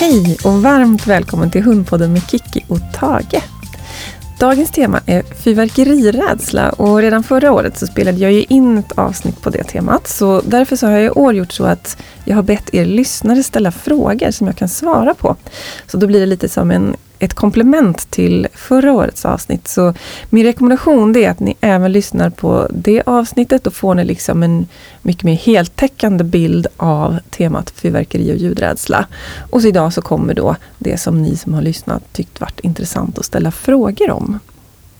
Hej och varmt välkommen till Hundpodden med Kiki och Tage. Dagens tema är fyrverkerirädsla och redan förra året så spelade jag ju in ett avsnitt på det temat. Så därför så har jag i år gjort så att jag har bett er lyssnare ställa frågor som jag kan svara på. Så då blir det lite som en ett komplement till förra årets avsnitt. Så min rekommendation är att ni även lyssnar på det avsnittet. Då får ni liksom en mycket mer heltäckande bild av temat fyrverkeri och ljudrädsla. Och så idag så kommer då det som ni som har lyssnat tyckt varit intressant att ställa frågor om.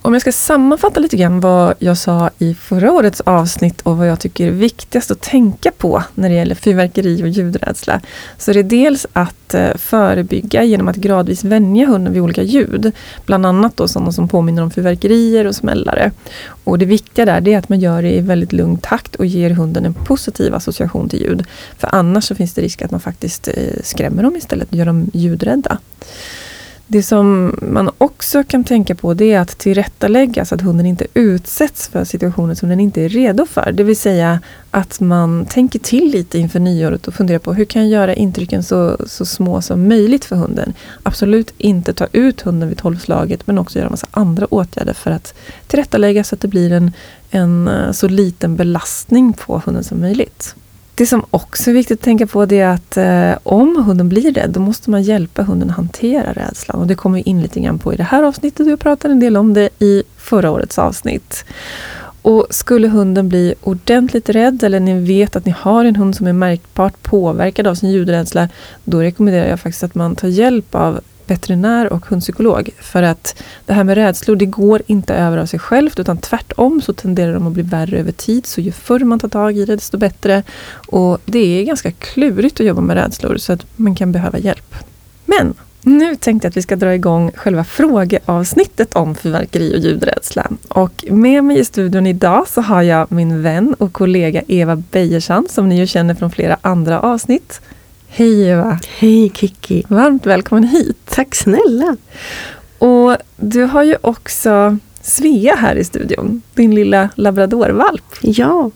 Om jag ska sammanfatta lite grann vad jag sa i förra årets avsnitt och vad jag tycker är viktigast att tänka på när det gäller fyrverkeri och ljudrädsla. Så det är dels att eh, förebygga genom att gradvis vänja hunden vid olika ljud. Bland annat då sådana som påminner om fyrverkerier och smällare. Och det viktiga där är att man gör det i väldigt lugn takt och ger hunden en positiv association till ljud. För annars så finns det risk att man faktiskt eh, skrämmer dem istället och gör dem ljudrädda. Det som man också kan tänka på det är att tillrättalägga så att hunden inte utsätts för situationer som den inte är redo för. Det vill säga att man tänker till lite inför nyåret och funderar på hur kan jag göra intrycken så, så små som möjligt för hunden. Absolut inte ta ut hunden vid tolvslaget men också göra massa andra åtgärder för att tillrättalägga så att det blir en, en eh, så liten belastning på hunden som möjligt. Det som också är viktigt att tänka på det är att eh, om hunden blir rädd, då måste man hjälpa hunden att hantera rädslan. Och det kommer vi in lite grann på i det här avsnittet vi jag pratade en del om det i förra årets avsnitt. Och skulle hunden bli ordentligt rädd eller ni vet att ni har en hund som är märkbart påverkad av sin ljudrädsla, då rekommenderar jag faktiskt att man tar hjälp av veterinär och hundpsykolog. För att det här med rädslor, det går inte över av sig självt utan tvärtom så tenderar de att bli värre över tid. Så ju förr man tar tag i det, desto bättre. Och det är ganska klurigt att jobba med rädslor så att man kan behöva hjälp. Men nu tänkte jag att vi ska dra igång själva frågeavsnittet om fyrverkeri och ljudrädsla. Och med mig i studion idag så har jag min vän och kollega Eva Bejersand som ni ju känner från flera andra avsnitt. Hej Eva! Hej Kiki! Varmt välkommen hit! Tack snälla! Och du har ju också Svea här i studion, din lilla labradorvalp. Ja!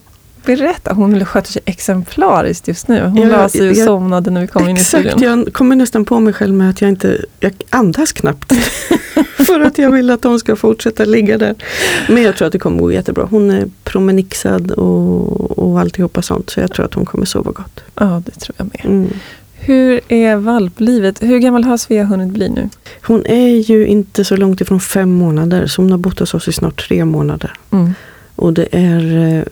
Berätta, hon sköter sig exemplariskt just nu. Hon la sig och somnade när vi kom in i studion. Exakt, jag kommer nästan på mig själv med att jag inte jag andas knappt. för att jag vill att hon ska fortsätta ligga där. Men jag tror att det kommer gå jättebra. Hon är promenixad och, och alltihopa sånt. Så jag tror att hon kommer sova gott. Ja, det tror jag med. Mm. Hur är valplivet? Hur gammal har Svea hunnit bli nu? Hon är ju inte så långt ifrån fem månader. Så hon har bott hos oss i snart tre månader. Mm. Och det är eh,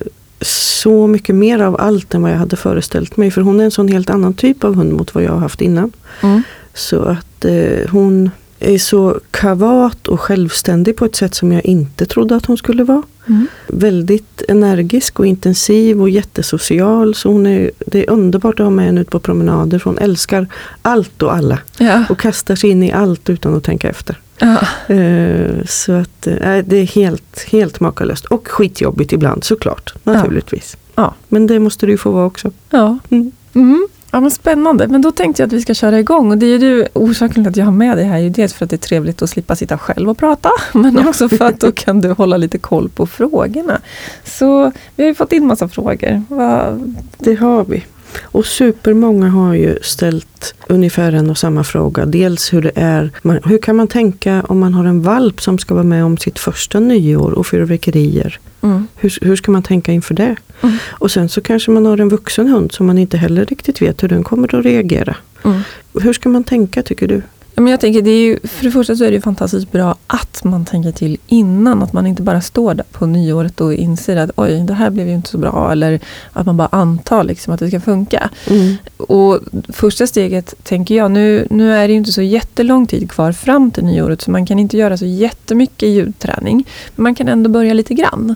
så mycket mer av allt än vad jag hade föreställt mig. För hon är en sån helt annan typ av hund mot vad jag har haft innan. Mm. Så att eh, hon är så kavat och självständig på ett sätt som jag inte trodde att hon skulle vara. Mm. Väldigt energisk och intensiv och jättesocial. Så hon är, det är underbart att ha med henne ut på promenader. För hon älskar allt och alla. Ja. Och kastar sig in i allt utan att tänka efter. Ja. Uh, så att uh, det är helt, helt makalöst. Och skitjobbigt ibland såklart. Naturligtvis. Ja. Men det måste ju få vara också. Ja. Mm. Mm. Ja, men spännande. Men då tänkte jag att vi ska köra igång. Och det är ju orsaken till att jag har med dig här är dels för att det är trevligt att slippa sitta själv och prata. Men också för att då kan du hålla lite koll på frågorna. Så vi har ju fått in massa frågor. Va? Det har vi. Och supermånga har ju ställt ungefär en och samma fråga. Dels hur det är, hur kan man tänka om man har en valp som ska vara med om sitt första nyår och fyrverkerier? Mm. Hur, hur ska man tänka inför det? Mm. Och sen så kanske man har en vuxen hund som man inte heller riktigt vet hur den kommer att reagera. Mm. Hur ska man tänka tycker du? Men jag tänker, det är ju, för det första så är det fantastiskt bra att man tänker till innan. Att man inte bara står där på nyåret och inser att oj, det här blev ju inte så bra. Eller att man bara antar liksom att det ska funka. Mm. Och första steget, tänker jag, nu, nu är det ju inte så jättelång tid kvar fram till nyåret. Så man kan inte göra så jättemycket ljudträning. Men man kan ändå börja lite grann.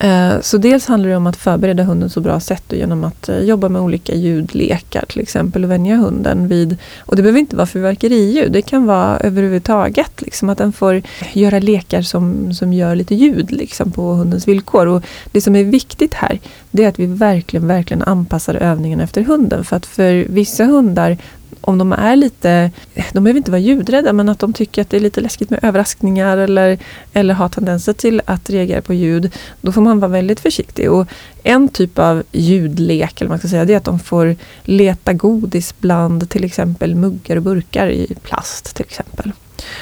Eh, så dels handlar det om att förbereda hunden så bra sätt. Genom att eh, jobba med olika ljudlekar till exempel. Och vänja hunden vid, och det behöver inte vara fyrverkeriljud det kan vara överhuvudtaget. Liksom, att den får göra lekar som, som gör lite ljud liksom, på hundens villkor. Och det som är viktigt här, det är att vi verkligen, verkligen anpassar övningen efter hunden. För att för vissa hundar, om de är lite, de behöver inte vara ljudrädda, men att de tycker att det är lite läskigt med överraskningar eller, eller har tendenser till att reagera på ljud, då får man vara väldigt försiktig. Och en typ av ljudlek, eller man ska säga, det är att de får leta godis bland till exempel muggar och burkar i plast till exempel.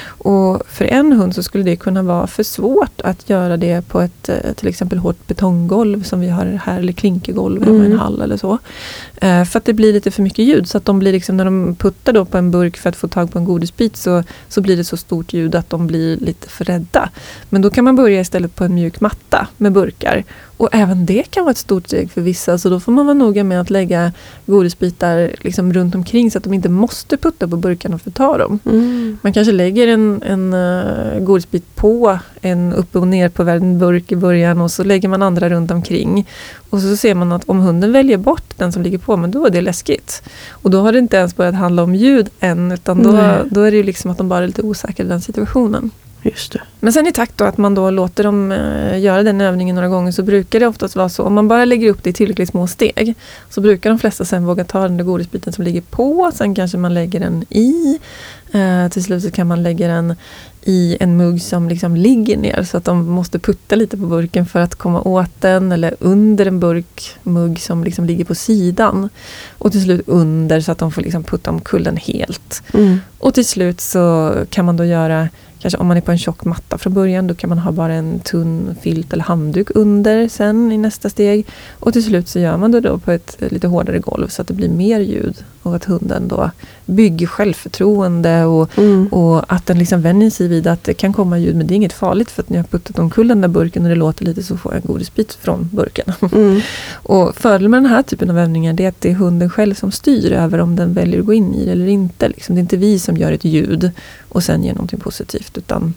Och för en hund så skulle det kunna vara för svårt att göra det på ett eh, till exempel hårt betonggolv som vi har här, eller klinkergolv mm. i en hall eller så. Eh, för att det blir lite för mycket ljud så att de blir liksom, när de puttar då på en burk för att få tag på en godisbit så, så blir det så stort ljud att de blir lite för rädda. Men då kan man börja istället på en mjuk matta med burkar och även det kan vara ett stort steg för vissa, så då får man vara noga med att lägga godisbitar liksom runt omkring så att de inte måste putta på burkarna för att ta dem. Mm. Man kanske lägger en, en uh, godisbit på en upp och ner på en burk i början och så lägger man andra runt omkring. Och så ser man att om hunden väljer bort den som ligger på, men då är det läskigt. Och då har det inte ens börjat handla om ljud än, utan då, då är det liksom att de bara är lite osäkra i den situationen. Men sen i takt då att man då låter dem eh, göra den övningen några gånger så brukar det oftast vara så, om man bara lägger upp det i tillräckligt små steg, så brukar de flesta sen våga ta den där godisbiten som ligger på, sen kanske man lägger den i. Eh, till slut så kan man lägga den i en mugg som liksom ligger ner så att de måste putta lite på burken för att komma åt den eller under en burkmugg som liksom ligger på sidan. Och till slut under så att de får liksom putta omkull den helt. Mm. Och till slut så kan man då göra Kanske om man är på en tjock matta från början, då kan man ha bara en tunn filt eller handduk under sen i nästa steg. Och till slut så gör man det då på ett lite hårdare golv så att det blir mer ljud och att hunden då bygger självförtroende och, mm. och att den liksom vänjer sig vid att det kan komma ljud men det är inget farligt för att ni har puttat omkull den där burken och det låter lite så får jag en godisbit från burken. Mm. och fördelen med den här typen av övningar är att det är hunden själv som styr över om den väljer att gå in i det eller inte. Liksom. Det är inte vi som gör ett ljud och sen ger någonting positivt utan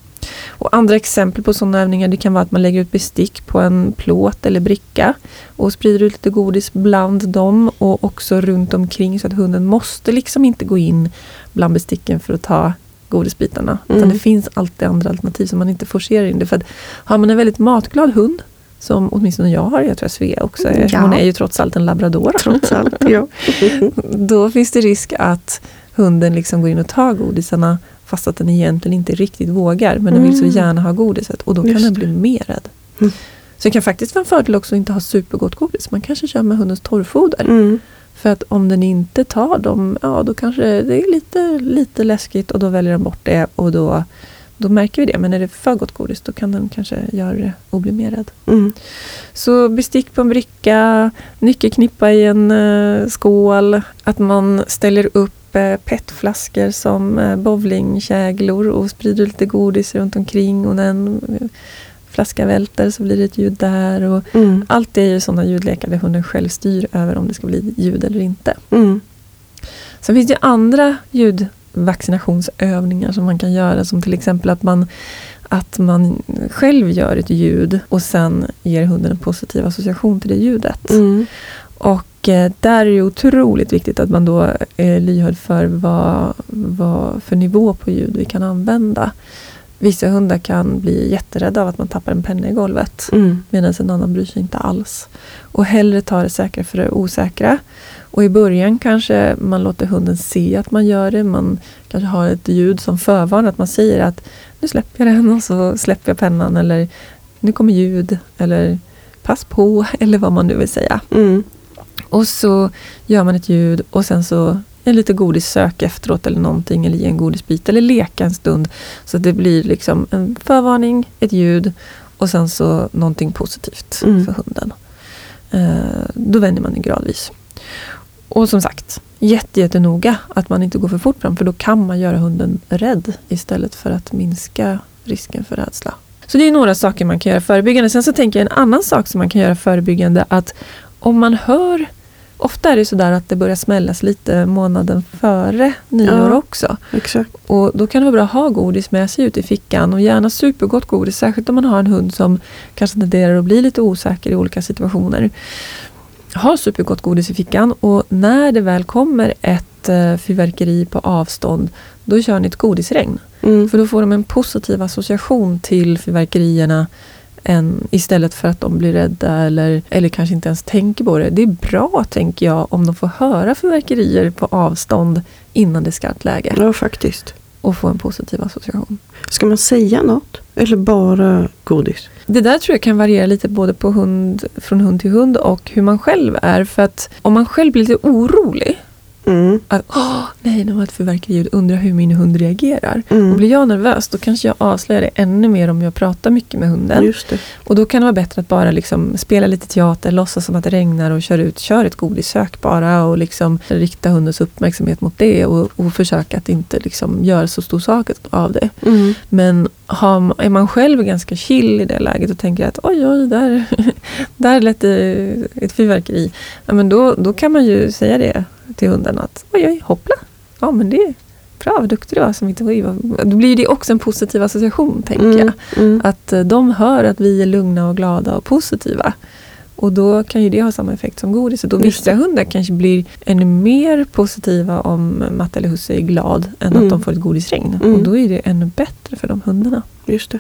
och andra exempel på sådana övningar det kan vara att man lägger ut bestick på en plåt eller bricka och sprider ut lite godis bland dem och också runt omkring så att hunden måste liksom inte gå in bland besticken för att ta godisbitarna. Mm. Utan det finns alltid andra alternativ som man inte forcerar in det. För att har man en väldigt matglad hund som åtminstone jag har, jag tror att Svea också är, ja. hon är ju trots allt en labrador. Trots allt, ja. Då finns det risk att hunden liksom går in och tar godisarna fast att den egentligen inte riktigt vågar. Men den vill så mm. gärna ha godiset och då kan den bli mer rädd. Mm. Så det kan faktiskt vara en fördel också att inte ha supergott godis. Man kanske kör med hundens torrfoder. Mm. För att om den inte tar dem, ja då kanske det är lite, lite läskigt och då väljer den bort det och då, då märker vi det. Men är det för gott godis då kan den kanske göra det och bli mer rädd. Mm. Så bestick på en bricka, nyckelknippa i en uh, skål, att man ställer upp petflaskor som eh, bowlingkäglor och sprider lite godis runt omkring och när en flaska välter så blir det ett ljud där. Och mm. Allt det är ju sådana ljudlekar där hunden själv styr över om det ska bli ljud eller inte. Mm. Sen finns det andra ljudvaccinationsövningar som man kan göra som till exempel att man att man själv gör ett ljud och sen ger hunden en positiv association till det ljudet. Mm. Och Eh, där är det otroligt viktigt att man då är lyhörd för vad, vad för nivå på ljud vi kan använda. Vissa hundar kan bli jätterädda av att man tappar en penna i golvet. Mm. Medan en annan bryr sig inte alls. Och hellre ta det säkra för det osäkra. Och i början kanske man låter hunden se att man gör det. Man kanske har ett ljud som förvarnar. Att man säger att nu släpper jag den och så släpper jag pennan. Eller nu kommer ljud. Eller pass på. Eller vad man nu vill säga. Mm. Och så gör man ett ljud och sen så en lite godissök efteråt eller någonting eller ge en godisbit eller leka en stund. Så det blir liksom en förvarning, ett ljud och sen så någonting positivt mm. för hunden. Eh, då vänjer man det gradvis. Och som sagt, jätte, jättenoga att man inte går för fort fram för då kan man göra hunden rädd istället för att minska risken för rädsla. Så det är några saker man kan göra förebyggande. Sen så tänker jag en annan sak som man kan göra förebyggande att om man hör Ofta är det sådär att det börjar smällas lite månaden före nyår ja, också. Exakt. Och då kan det vara bra att ha godis med sig ut i fickan och gärna supergott godis. Särskilt om man har en hund som kanske tenderar att bli lite osäker i olika situationer. Ha supergott godis i fickan och när det väl kommer ett uh, fyrverkeri på avstånd då kör ni ett godisregn. Mm. För då får de en positiv association till fyrverkerierna än, istället för att de blir rädda eller, eller kanske inte ens tänker på det. Det är bra, tänker jag, om de får höra fyrverkerier på avstånd innan det är skarpt läge. Ja, faktiskt. Och få en positiv association. Ska man säga något? Eller bara godis? Det där tror jag kan variera lite både på hund, från hund till hund och hur man själv är. För att om man själv blir lite orolig Mm. att Åh, nej, nu var ett fyrverkeriljud, undrar hur min hund reagerar. Mm. Och blir jag nervös då kanske jag avslöjar det ännu mer om jag pratar mycket med hunden. Och då kan det vara bättre att bara liksom spela lite teater, låtsas som att det regnar och kör ut, kör ett godissök bara och liksom rikta hundens uppmärksamhet mot det och, och försöka att inte liksom göra så stor sak av det. Mm. Men har, är man själv ganska chill i det läget och tänker att oj, oj, där, där lät det ett fyrverkeri. Ja, men då, då kan man ju säga det till hunden att oj, oj, hoppla. Ja, men det är bra, vad duktig du var. Som inte, vad, då blir det också en positiv association, tänker Mm. jag. Mm. Att eh, de hör att vi är lugna och glada och positiva. Och då kan ju det ha samma effekt som. Och Just vissa hundar kanske blir ännu mer positiva om Matte eller Husse är glad än Mm. att de får ett godisregn. Mm. Och då är det ännu bättre för de hundarna. Just det.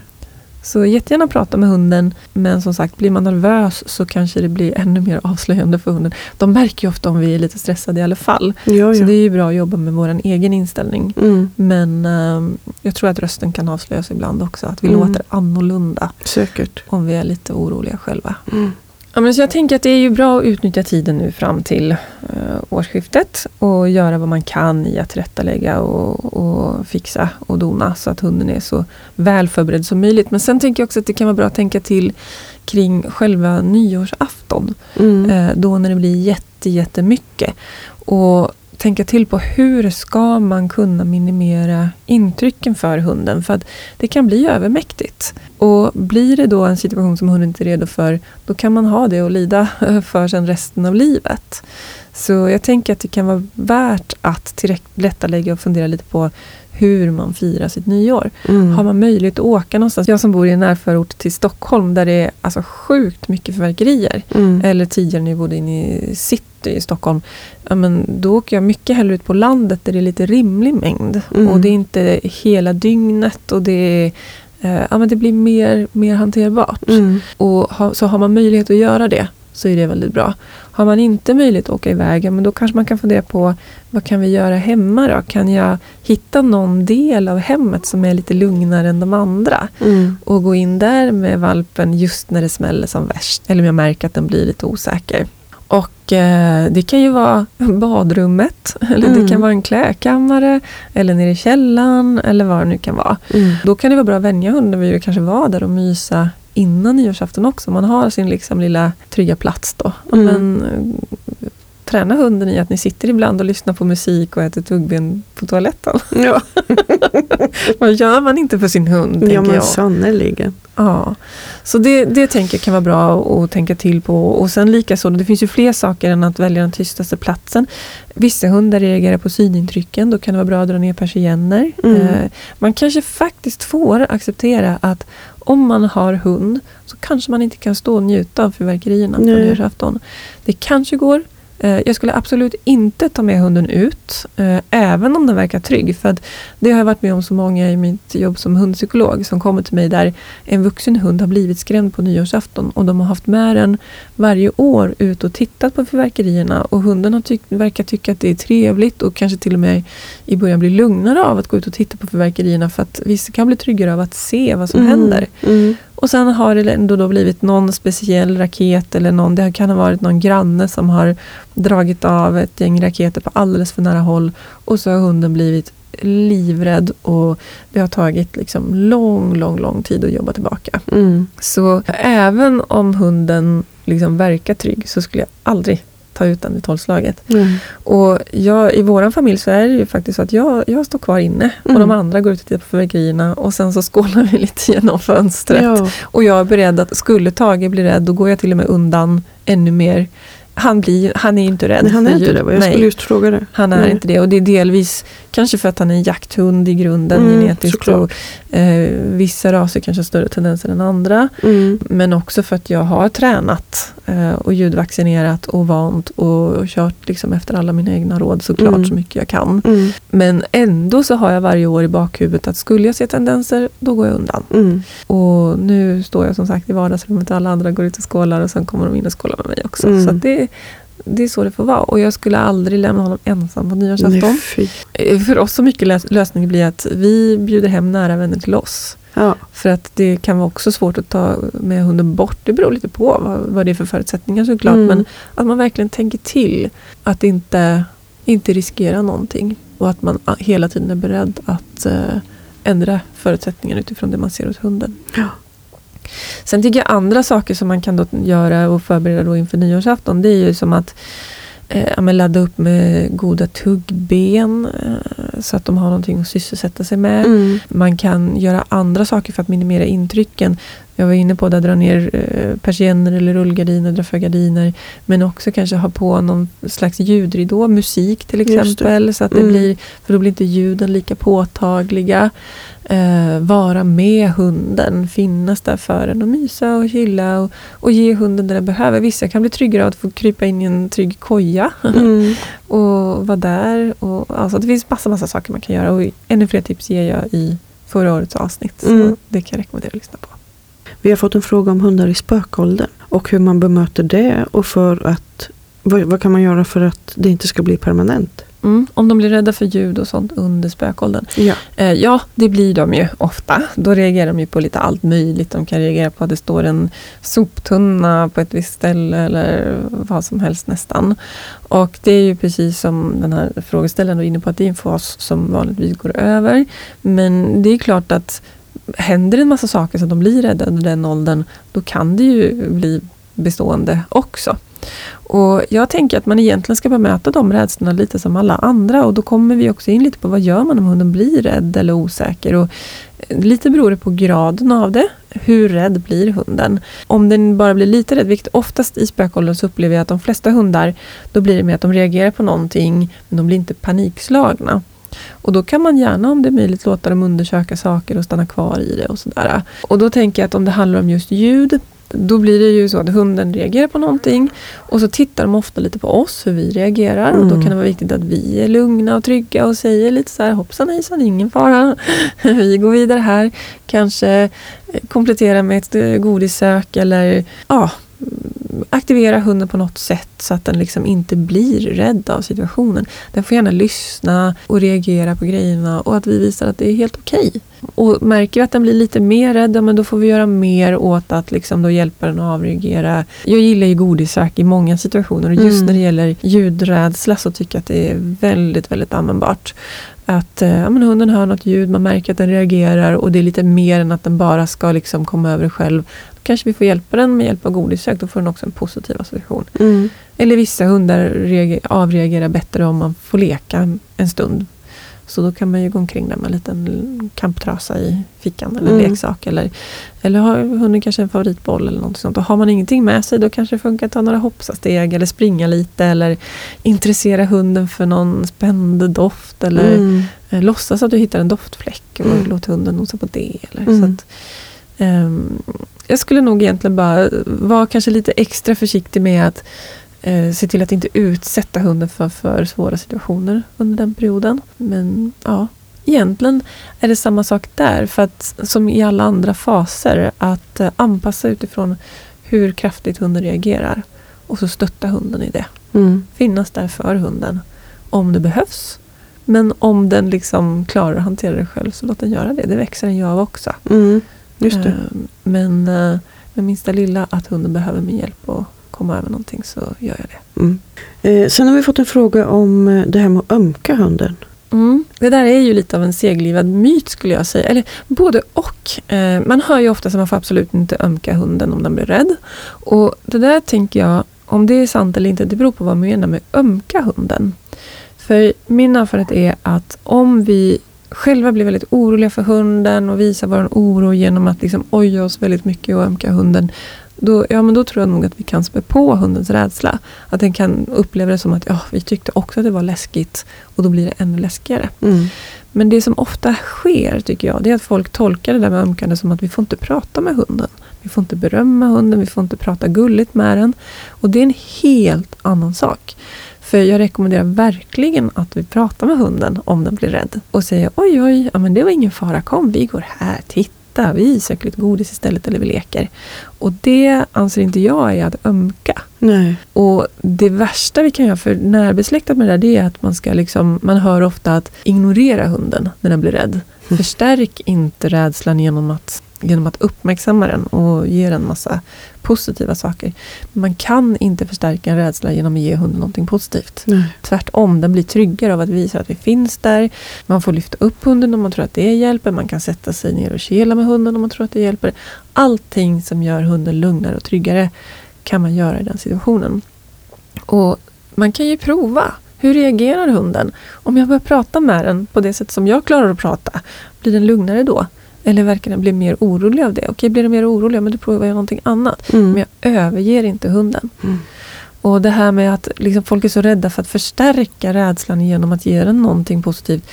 Så jättegärna prata med hunden. Men som sagt, blir man nervös så kanske det blir ännu mer avslöjande för hunden. De märker ju ofta om vi är lite stressade i alla fall. Ja, Så ja. det är ju bra att jobba med vår egen inställning. Mm. Men ehm, jag tror att rösten kan avslöjas ibland också. Att vi Mm. låter annorlunda Säkert. om vi är lite oroliga själva. Mm. Ja, men så jag tänker att det är ju bra att utnyttja tiden nu fram till eh, årsskiftet och göra vad man kan i att tillrättalägga och, och fixa och dona så att hunden är så väl förberedd som möjligt. Men sen tänker jag också att det kan vara bra att tänka till kring själva nyårsafton. Mm. Eh, då när det blir jätte, jättemycket. Och tänka till på hur ska man kunna minimera intrycken för hunden. För att det kan bli övermäktigt. Och blir det då en situation som hunden inte är redo för, då kan man ha det och lida för sen resten av livet. Så jag tänker att det kan vara värt att tillrättalägga och fundera lite på hur man firar sitt nyår. Mm. Har man möjlighet att åka någonstans? Jag som bor i en närförort till Stockholm där det är alltså sjukt mycket fyrverkerier. Mm. Eller tidigare när jag bodde inne i city i Stockholm. Ja, men då åker jag mycket hellre ut på landet där det är lite rimlig mängd. Mm. Och det är inte hela dygnet och det är eh, ja, men det blir mer, mer hanterbart. Mm. Och ha, så har man möjlighet att göra det så är det väldigt bra. Har man inte möjlighet att åka iväg, men då kanske man kan fundera på vad kan vi göra hemma då? Kan jag hitta någon del av hemmet som är lite lugnare än de andra? Mm. Och gå in där med valpen just när det smäller som värst. Eller om jag märker att den blir lite osäker. Och eh, det kan ju vara badrummet, eller det Mm. kan vara en klädkammare, eller nere i källaren, eller vad det nu kan vara. Mm. Då kan det vara bra att vänja hunden vid att kanske vara där och mysa innan nyårsafton också. Man har sin liksom lilla trygga plats då. Mm. Men, eh, träna hunden i att ni sitter ibland och lyssnar på musik och äter tuggben på toaletten. Ja, Vad gör man inte för sin hund? ja men sannerligen. Ja, så det, det tänker jag kan vara bra att tänka till på. Och sen likaså, det finns ju fler saker än att välja den tystaste platsen. Vissa hundar reagerar på synintrycken, då kan det vara bra att dra ner persienner. Mm. Eh, man kanske faktiskt får acceptera att om man har hund så kanske man inte kan stå och njuta av fyrverkerierna på nyårsafton. Det kanske går. Eh, Jag skulle absolut inte ta med hunden ut, eh, även om den verkar trygg. För det har jag varit med om så många i mitt jobb som hundpsykolog som kommer till mig där en vuxen hund har blivit skrämd på nyårsafton och de har haft med den varje år ut och tittat på fyrverkerierna och hunden har tyck, verkar tycka att det är trevligt och kanske till och med i början blir lugnare av att gå ut och titta på fyrverkerierna för att vissa kan bli tryggare av att se vad som Mm. händer. Mm. Och sen har det ändå då blivit någon speciell raket eller någon, det kan ha varit någon granne som har dragit av ett gäng raketer på alldeles för nära håll och så har hunden blivit livrädd och det har tagit liksom lång, lång, lång tid att jobba tillbaka. Mm. Så även om hunden liksom verkar trygg så skulle jag aldrig ta ut den i tolvslaget. Mm. Och jag, i vår familj så är det ju faktiskt så att jag, jag står kvar inne och Mm. de andra går ut och tittar på fyrverkerierna och sen så skålar vi lite genom fönstret. Ja. Och jag är beredd att, skulle Tage bli rädd, då går jag till och med undan ännu mer. Han, blir, han är inte rädd Nej, han är inte det. Jag Nej, skulle just fråga det. han är Nej. inte det. Och det är delvis kanske för att han är en jakthund i grunden Mm, genetiskt. Och, eh, vissa raser kanske har större tendenser än andra. Mm. Men också för att jag har tränat eh, och ljudvaccinerat och vant och kört liksom efter alla mina egna råd såklart mm. så mycket jag kan. Mm. Men ändå så har jag varje år i bakhuvudet att skulle jag se tendenser, då går jag undan. Mm. Och nu står jag som sagt i vardagsrummet och alla andra går ut och skålar och sen kommer de in och skålar med mig också. Mm. Så det, det är så det får vara. Och jag skulle aldrig lämna honom ensam på nyårsafton. Nej, För oss så mycket lösningen blir att vi bjuder hem nära vänner till oss. Ja. För att det kan vara också svårt att ta med hunden bort. Det beror lite på vad, vad det är för förutsättningar såklart. Mm. Men att man verkligen tänker till. Att inte, inte riskera någonting. Och att man hela tiden är beredd att eh, ändra förutsättningarna utifrån det man ser hos hunden. Ja. Sen tycker jag andra saker som man kan då göra och förbereda då inför nyårsafton. Det är ju som att eh, ladda upp med goda tuggben eh, så att de har någonting att sysselsätta sig med. Mm. Man kan göra andra saker för att minimera intrycken. Jag var inne på att dra ner eh, persienner eller rullgardiner, dra för gardiner. Men också kanske ha på någon slags ljudridå, musik till exempel. Så att det mm. blir, för då blir inte ljuden lika påtagliga eh, vara med hunden, finnas där för en och mysa och chilla och, och ge hunden det den behöver. Vissa kan bli tryggare av att få krypa in i en trygg koja mm. och vara där. Och, alltså, det finns massa, massa saker man kan göra och ännu fler tips ger jag i förra årets avsnitt. Mm. Så det kan jag rekommendera att lyssna på. Vi har fått en fråga om hundar i spökåldern och hur man bemöter det och för att vad, vad kan man göra för att det inte ska bli permanent? Mm, om de blir rädda för ljud och sånt under spökåldern. Ja. Eh, ja, det blir de ju ofta. Då reagerar de ju på lite allt möjligt. De kan reagera på att det står en soptunna på ett visst ställe eller vad som helst nästan. Och det är ju precis som den här frågeställaren var inne på att det är en fas som vanligtvis går över. Men det är klart att händer en massa saker så att de blir rädda under den åldern, då kan det ju bli bestående också. Och Jag tänker att man egentligen ska bemöta de rädslorna lite som alla andra och då kommer vi också in lite på vad gör man om hunden blir rädd eller osäker. Och eh, lite beror det på graden av det. Hur rädd blir hunden? Om den bara blir lite rädd, vilket oftast i spökåldern så upplever jag att de flesta hundar, då blir det med att de reagerar på någonting, men de blir inte panikslagna. Och då kan man gärna om det är möjligt låta dem undersöka saker och stanna kvar i det och sådär. Och då tänker jag att om det handlar om just ljud, då blir det ju så att hunden reagerar på någonting och så tittar de ofta lite på oss, hur vi reagerar. Mm. Och då kan det vara viktigt att vi är lugna och trygga och säger lite så här hoppsan hejsan, ingen fara. vi går vidare här. Kanske komplettera med ett eh, godissök eller ja, aktivera hunden på något sätt så att den liksom inte blir rädd av situationen. Den får gärna lyssna och reagera på grejerna och att vi visar att det är helt okej. Okay. Och märker vi att den blir lite mer rädd, men då får vi göra mer åt att liksom då hjälpa den att avreagera. Jag gillar ju godissök i många situationer och just mm. när det gäller ljudrädsla så tycker jag att det är väldigt, väldigt användbart. Att eh, ja, men hunden hör något ljud, man märker att den reagerar och det är lite mer än att den bara ska liksom komma över själv. Då kanske vi får hjälpa den med hjälp av godissök, då får den också en positiv association. Mm. Eller vissa hundar avreagerar bättre om man får leka en stund så då kan man ju gå omkring där med en liten kamptrasa i fickan eller mm. leksak. Eller, eller har hunden kanske en favoritboll eller något sånt. Och har man ingenting med sig då kanske det funkar att ta några hoppsasteg eller springa lite eller intressera hunden för någon spännande doft eller mm. eh, låtsas att du hittar en doftfläck och mm. låt hunden nosa på det. Eller, mm. så att, um, jag skulle nog egentligen bara vara kanske lite extra försiktig med att eh, se till att inte utsätta hunden för för svåra situationer under den perioden. Men ja, egentligen är det samma sak där. För att som i alla andra faser, att eh, anpassa utifrån hur kraftigt hunden reagerar. Och så stötta hunden i det. Mm. Finnas där för hunden om det behövs. Men om den liksom klarar att hantera det själv så låt den göra det. Det växer den ju av också. Mm. Just det. Eh, men eh, med minsta lilla att hunden behöver min hjälp och komma över någonting så gör jag det. Mm. Eh, sen har vi fått en fråga om eh, det här med att ömka hunden. Mm. Det där är ju lite av en seglivad myt skulle jag säga. Eller både och. Eh, man hör ju ofta att man får absolut inte ömka hunden om den blir rädd. Och det där tänker jag, om det är sant eller inte, det beror på vad man menar med ömka hunden. För min erfarenhet är att om vi själva blir väldigt oroliga för hunden och visar vår oro genom att liksom oja oss väldigt mycket och ömka hunden då, ja, men då tror jag nog att vi kan spä på hundens rädsla. Att den kan uppleva det som att ja, vi tyckte också att det var läskigt och då blir det ännu läskigare. Mm. Men det som ofta sker, tycker jag, det är att folk tolkar det där med ömkande som att vi får inte prata med hunden. Vi får inte berömma hunden, vi får inte prata gulligt med den. Och det är en helt annan sak. För jag rekommenderar verkligen att vi pratar med hunden om den blir rädd. Och säger oj, oj, ja, men det var ingen fara, kom vi går här, titta, vi söker lite godis istället eller vi leker. Och det anser inte jag är att ömka. Nej. Och det värsta vi kan göra, för närbesläktat med det där, det är att man ska liksom, man hör ofta att ignorera hunden när den blir rädd. Förstärk inte rädslan genom att genom att uppmärksamma den och ge den massa positiva saker. Man kan inte förstärka en rädsla genom att ge hunden någonting positivt. Nej. Tvärtom, den blir tryggare av att visa att vi finns där. Man får lyfta upp hunden om man tror att det hjälper. Man kan sätta sig ner och kela med hunden om man tror att det hjälper. Allting som gör hunden lugnare och tryggare kan man göra i den situationen. Och man kan ju prova. Hur reagerar hunden? Om jag börjar prata med den på det sätt som jag klarar att prata, blir den lugnare då? Eller verkar den bli mer orolig av det? Okej, blir den mer orolig, men då provar jag någonting annat. Mm. Men jag överger inte hunden. Mm. Och det här med att liksom, folk är så rädda för att förstärka rädslan genom att ge den någonting positivt.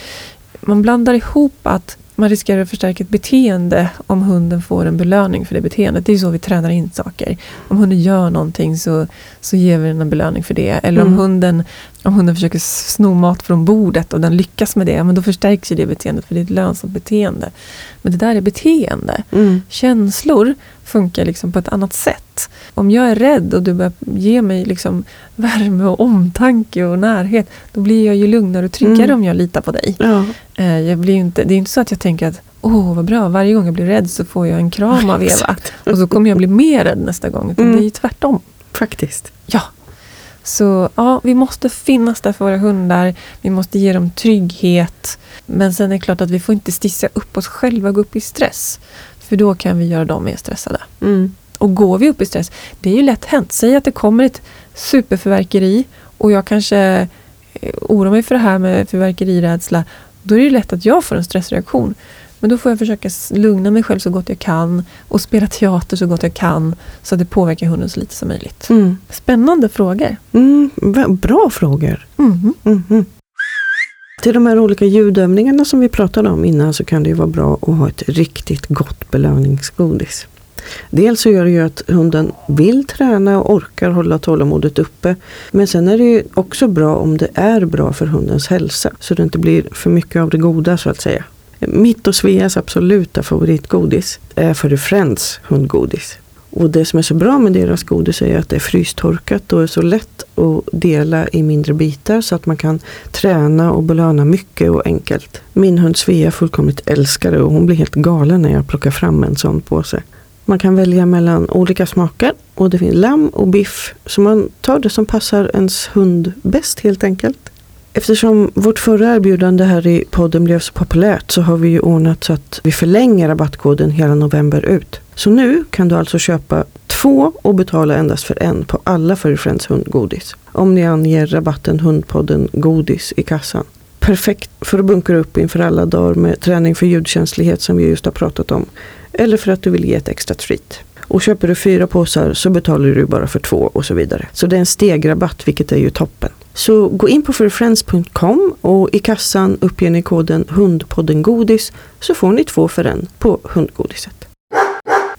Man blandar ihop att man riskerar att förstärka ett beteende om hunden får en belöning för det beteendet. Det är så vi tränar in saker. Om hunden gör någonting så, så ger vi den en belöning för det. Eller mm. om, hunden, om hunden försöker sno mat från bordet och den lyckas med det, men då förstärks ju det beteendet för det är ett lönsamt beteende. Men det där är beteende. Mm. Känslor funkar liksom på ett annat sätt. Om jag är rädd och du börjar ge mig liksom värme och omtanke och närhet, då blir jag ju lugnare och tryggare mm. om jag litar på dig. Ja. Eh, jag blir inte, det är inte så att jag tänker att Åh, vad bra, varje gång jag blir rädd så får jag en kram av Eva. och så kommer jag bli mer rädd nästa gång. Utan mm. det är ju tvärtom. Faktiskt. Ja. Så ja, vi måste finnas där för våra hundar. Vi måste ge dem trygghet. Men sen är det klart att vi får inte stissa upp oss själva och gå upp i stress. För då kan vi göra dem mer stressade. Mm. Och går vi upp i stress, det är ju lätt hänt. Säg att det kommer ett superförverkeri och jag kanske eh, oroar mig för det här med förverkerirädsla. Då är det lätt att jag får en stressreaktion. Men då får jag försöka lugna mig själv så gott jag kan och spela teater så gott jag kan så att det påverkar hunden så lite som möjligt. Mm. Spännande frågor. Mm, bra frågor. Mm. Mm. Till de här olika ljudövningarna som vi pratade om innan så kan det ju vara bra att ha ett riktigt gott belöningsgodis. Dels så gör det ju att hunden vill träna och orkar hålla tålamodet uppe. Men sen är det ju också bra om det är bra för hundens hälsa. Så det inte blir för mycket av det goda så att säga. Mitt och Sveas absoluta favoritgodis är för Friends hundgodis. Och det som är så bra med deras godis är att det är frystorkat och är så lätt att dela i mindre bitar så att man kan träna och belöna mycket och enkelt. Min hund Svea fullkomligt älskar det och hon blir helt galen när jag plockar fram en sån påse. Man kan välja mellan olika smaker och det finns lamm och biff. Så man tar det som passar ens hund bäst helt enkelt. Eftersom vårt förra erbjudande här i podden blev så populärt så har vi ju ordnat så att vi förlänger rabattkoden hela november ut. Så nu kan du alltså köpa två och betala endast för en på alla Furry Friends hundgodis. Om ni anger rabatten Hundpodden Godis i kassan. Perfekt för att bunkra upp inför alla dagar med träning för ljudkänslighet som vi just har pratat om. Eller för att du vill ge ett extra treat. Och köper du fyra påsar så betalar du bara för två och så vidare. Så det är en stegrabatt vilket är ju toppen. Så gå in på forfriends.com och i kassan uppger ni koden Hundpodden Godis så får ni två för en på hundgodiset.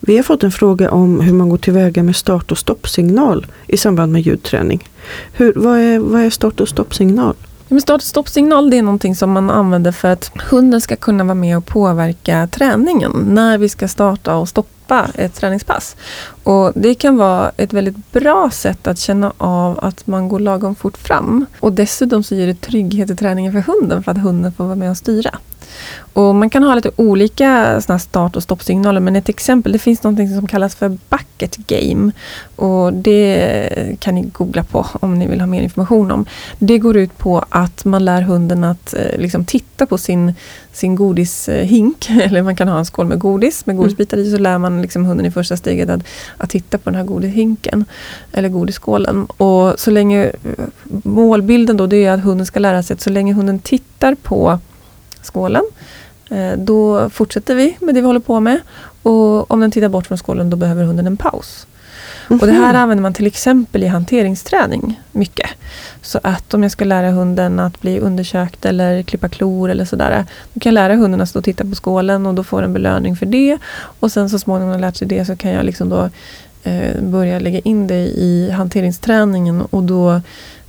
Vi har fått en fråga om hur man går tillväga med start och stoppsignal i samband med ljudträning. Hur, vad, är, vad är start och stoppsignal? Start och stoppsignal det är någonting som man använder för att hunden ska kunna vara med och påverka träningen. När vi ska starta och stoppa ett träningspass. Och Det kan vara ett väldigt bra sätt att känna av att man går lagom fort fram. Och dessutom så ger det trygghet i träningen för hunden för att hunden får vara med och styra. Och man kan ha lite olika såna start och stoppsignaler men ett exempel, det finns något som kallas för bucket game. Och det kan ni googla på om ni vill ha mer information om. Det går ut på att man lär hunden att eh, liksom, titta på sin, sin godishink, eller man kan ha en skål med godis med godisbitar i, så lär man liksom hunden i första steget att, att titta på den här godishinken, eller godisskålen. Och så länge, eh, målbilden då, det är att hunden ska lära sig att så länge hunden tittar på skålen. Eh, då fortsätter vi med det vi håller på med. Och om den tittar bort från skålen då behöver hunden en paus. Och det här använder man till exempel i hanteringsträning mycket. Så att om jag ska lära hunden att bli undersökt eller klippa klor eller sådär. Då kan jag lära hunden att stå och titta på skålen och då får den belöning för det. Och sen så småningom när jag lärt sig det så kan jag liksom då eh, börja lägga in det i hanteringsträningen och då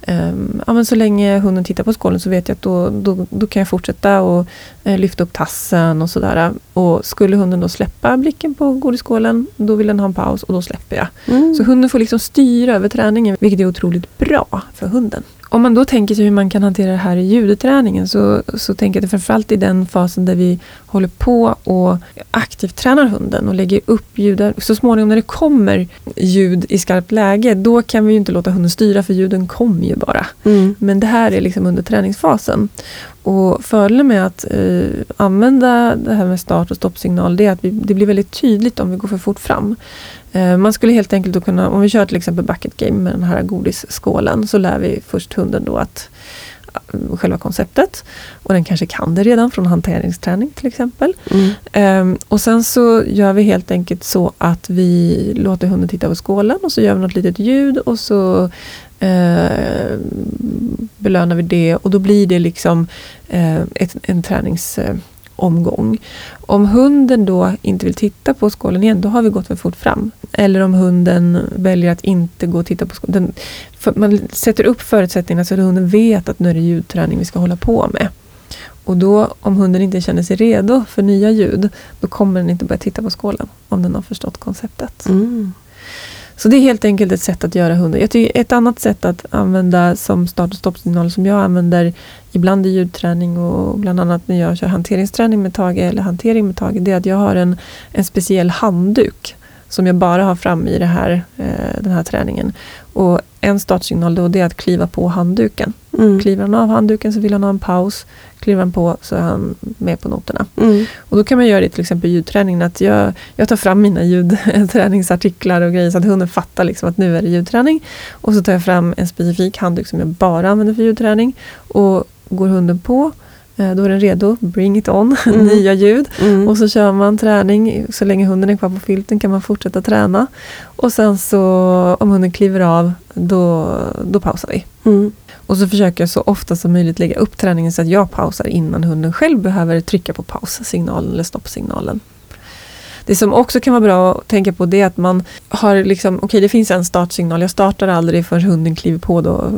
Um, ja, men så länge hunden tittar på skålen så vet jag att då, då, då kan jag fortsätta och eh, lyfta upp tassen och sådär. Och skulle hunden då släppa blicken på godisskålen, då vill den ha en paus och då släpper jag. Mm. Så hunden får liksom styra över träningen, vilket är otroligt bra för hunden. Om man då tänker sig hur man kan hantera det här i ljudträningen så, så tänker jag att framförallt i den fasen där vi håller på och aktivt tränar hunden och lägger upp ljud. Så småningom när det kommer ljud i skarpt läge, då kan vi ju inte låta hunden styra för ljuden kommer ju bara. Mm. Men det här är liksom under träningsfasen. Och fördelen med att eh, använda det här med start och stoppsignal, det är att vi, det blir väldigt tydligt om vi går för fort fram. Eh, man skulle helt enkelt då kunna, om vi kör till exempel bucket game med den här godisskålen, så lär vi först hunden då att eh, själva konceptet. Och den kanske kan det redan från hanteringsträning till exempel. Mm. Um, och sen så gör vi helt enkelt så att vi låter hunden titta på skålen och så gör vi något litet ljud och så eh, belönar vi det och då blir det liksom eh, ett, en träningsomgång. Om hunden då inte vill titta på skålen igen, då har vi gått för fort fram. Eller om hunden väljer att inte gå och titta på skålen. man sätter upp förutsättningarna så att hunden vet att nu är det ljudträning vi ska hålla på med. Och då, om hunden inte känner sig redo för nya ljud, då kommer den inte börja titta på skålen. Om den har förstått konceptet. Mm. Så det är helt enkelt ett sätt att göra hunden. Jag tycker ett annat sätt att använda som start och stoppsignal som jag använder ibland i ljudträning och bland annat när jag kör hanteringsträning med Tage eller hantering med Tage, det är att jag har en, en speciell handduk som jag bara har fram i här, eh, den här träningen. Och en startsignal då det är att kliva på handduken. Mm. Kliver han av handduken så vill han ha en paus. Kliver han på så är han med på noterna. Mm. Och då kan man göra det till exempel i ljudträningen. Att jag, jag tar fram mina ljudträningsartiklar och grejer så att hunden fattar liksom att nu är det ljudträning. Och så tar jag fram en specifik handduk som jag bara använder för ljudträning. Och går hunden på då är den redo, bring it on, mm. nya ljud. Mm. Och så kör man träning, så länge hunden är kvar på filten kan man fortsätta träna. Och sen så om hunden kliver av, då, då pausar vi. Mm. Och så försöker jag så ofta som möjligt lägga upp träningen så att jag pausar innan hunden själv behöver trycka på paussignalen eller stoppsignalen. Det som också kan vara bra att tänka på det är att man har liksom, okej okay, det finns en startsignal, jag startar aldrig förrän hunden kliver på då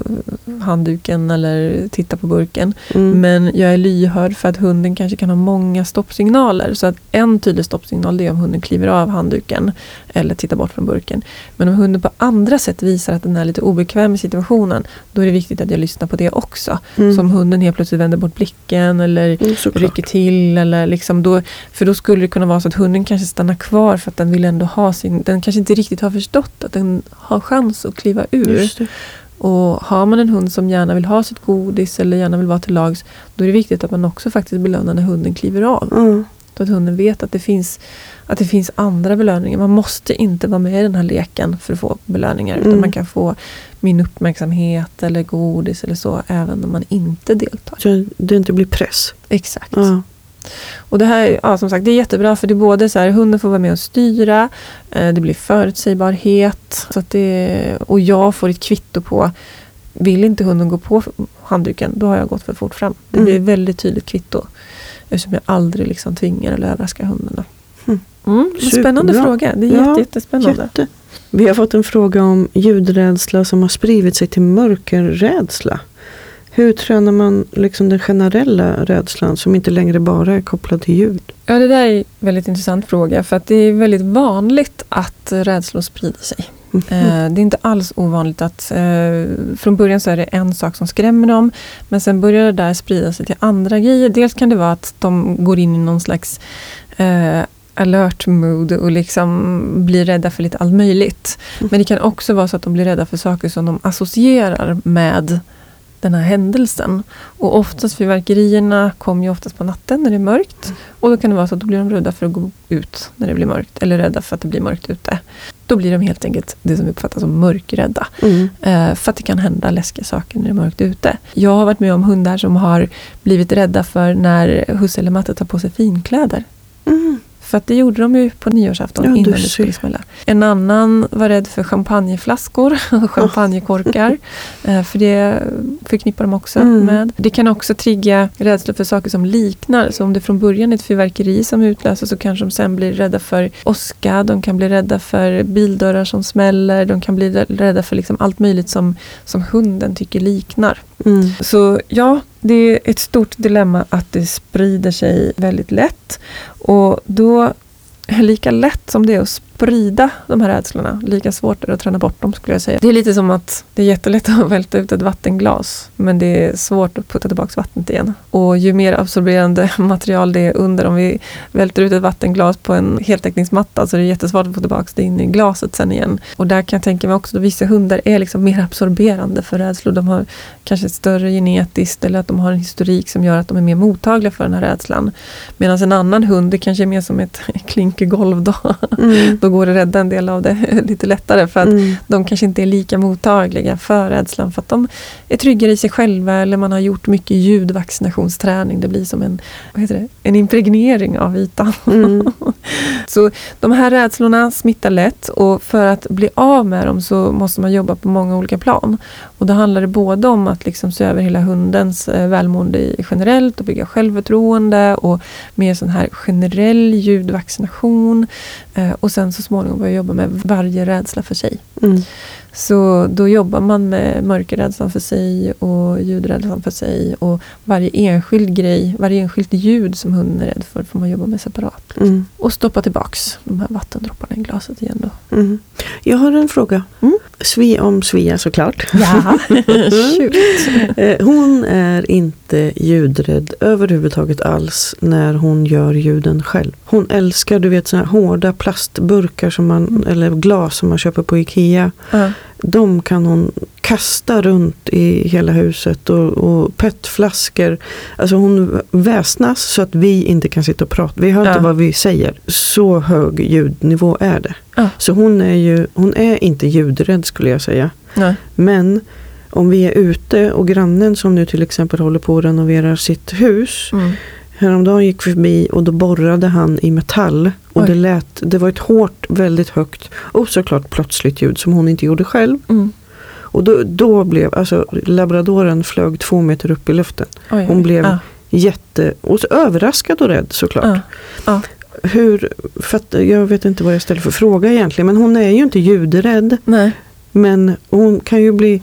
handduken eller tittar på burken. Mm. Men jag är lyhörd för att hunden kanske kan ha många stoppsignaler. Så att en tydlig stoppsignal är om hunden kliver av handduken eller tittar bort från burken. Men om hunden på andra sätt visar att den är lite obekväm i situationen, då är det viktigt att jag lyssnar på det också. Mm. Så om hunden helt plötsligt vänder bort blicken eller mm, rycker till. Eller liksom då, för då skulle det kunna vara så att hunden kanske stannar kvar för att den vill ändå ha sin... Den kanske inte riktigt har förstått att den har chans att kliva ur. Och har man en hund som gärna vill ha sitt godis eller gärna vill vara till lags, då är det viktigt att man också faktiskt belönar när hunden kliver av. Mm. Så att hunden vet att det, finns, att det finns andra belöningar. Man måste inte vara med i den här leken för att få belöningar. Mm. Utan man kan få min uppmärksamhet eller godis eller så även om man inte deltar. Så det inte blir press? Exakt. Ja. Och det här ja, som sagt, det är jättebra för det är både så här, hunden får vara med och styra, eh, det blir förutsägbarhet så att det, och jag får ett kvitto på vill inte hunden gå på handduken, då har jag gått för fort fram. Det blir mm. väldigt tydligt kvitto. Eftersom jag aldrig liksom tvingar eller överraskar hundarna. Mm. Mm, spännande fråga. Det är ja, jättespännande. Jätte. Vi har fått en fråga om ljudrädsla som har spridit sig till mörkerrädsla. Hur tränar man liksom den generella rädslan som inte längre bara är kopplad till ljud? Ja, det där är en väldigt intressant fråga för att det är väldigt vanligt att rädslor sprider sig. Mm. Det är inte alls ovanligt att eh, från början så är det en sak som skrämmer dem men sen börjar det där sprida sig till andra grejer. Dels kan det vara att de går in i någon slags eh, alert mood och liksom blir rädda för lite allt möjligt. Mm. Men det kan också vara så att de blir rädda för saker som de associerar med den här händelsen. Och oftast fyrverkerierna kommer ju oftast på natten när det är mörkt. Och då kan det vara så att då blir de rädda för att gå ut när det blir mörkt. Eller rädda för att det blir mörkt ute. Då blir de helt enkelt det som vi uppfattar som mörkrädda. Mm. Eh, för att det kan hända läskiga saker när det är mörkt ute. Jag har varit med om hundar som har blivit rädda för när husse eller matte tar på sig finkläder. Mm. För att det gjorde de ju på nyårsafton ja, innan det skulle smälla. En annan var rädd för champagneflaskor och champagnekorkar. Eh, för det förknippar de också mm. med. Det kan också trigga rädsla för saker som liknar. Så om det från början är ett fyrverkeri som utlöser så kanske de sen blir rädda för åska. De kan bli rädda för bildörrar som smäller. De kan bli rädda för liksom allt möjligt som, som hunden tycker liknar. Mm. Så ja, det är ett stort dilemma att det sprider sig väldigt lätt. Och då, lika lätt som det är att sprida de här rädslorna. Lika svårt är det att träna bort dem skulle jag säga. Det är lite som att det är jättelätt att välta ut ett vattenglas men det är svårt att putta tillbaka vattnet igen. Och ju mer absorberande material det är under, om vi välter ut ett vattenglas på en heltäckningsmatta så är det jättesvårt att få tillbaka det in i glaset sen igen. Och där kan jag tänka mig också att vissa hundar är liksom mer absorberande för rädslor. De har kanske ett större genetiskt eller att de har en historik som gör att de är mer mottagliga för den här rädslan. Medan en annan hund, det kanske är mer som ett klinkergolv då. Mm. då går att rädda en del av det lite lättare för att mm. de kanske inte är lika mottagliga för rädslan för att de är tryggare i sig själva eller man har gjort mycket ljudvaccinationsträning. Det blir som en, vad heter det, en impregnering av ytan. Mm. så de här rädslorna smittar lätt och för att bli av med dem så måste man jobba på många olika plan. Och då handlar det både om att liksom se över hela hundens eh, välmående generellt och bygga självförtroende och mer sån här generell ljudvaccination. Eh, och sen så småningom börja jobba med varje rädsla för sig. Mm. Så då jobbar man med mörkerrädslan för sig och ljudrädslan för sig. Och varje enskild grej, varje enskilt ljud som hunden är rädd för får man jobba med separat. Mm. Och stoppa tillbaks de här vattendropparna i glaset igen då. Mm. Jag har en fråga. Mm. Svi om Svea såklart. Ja, eh, Hon är inte ljudrädd överhuvudtaget alls när hon gör ljuden själv. Hon älskar du vet såna hårda plastburkar som man, mm. eller glas som man köper på Ikea. Uh de kan hon kasta runt i hela huset och, och petflaskor. Alltså hon väsnas så att vi inte kan sitta och prata. Vi hör ja. inte vad vi säger. Så hög ljudnivå är det. Ja. Så hon är ju hon är inte ljudrädd skulle jag säga. Nej. Men om vi är ute och grannen som nu till exempel håller på att renovera sitt hus. Mm. Häromdagen gick förbi och då borrade han i metall. Och det, lät, det var ett hårt, väldigt högt och såklart plötsligt ljud som hon inte gjorde själv. Mm. Och då, då blev, alltså labradoren flög två meter upp i luften. Oj, hon blev ja. jätte, och överraskad och rädd såklart. Ja. Ja. Hur, för att, jag vet inte vad jag ställer för fråga egentligen men hon är ju inte ljudrädd. Nej. Men hon kan ju bli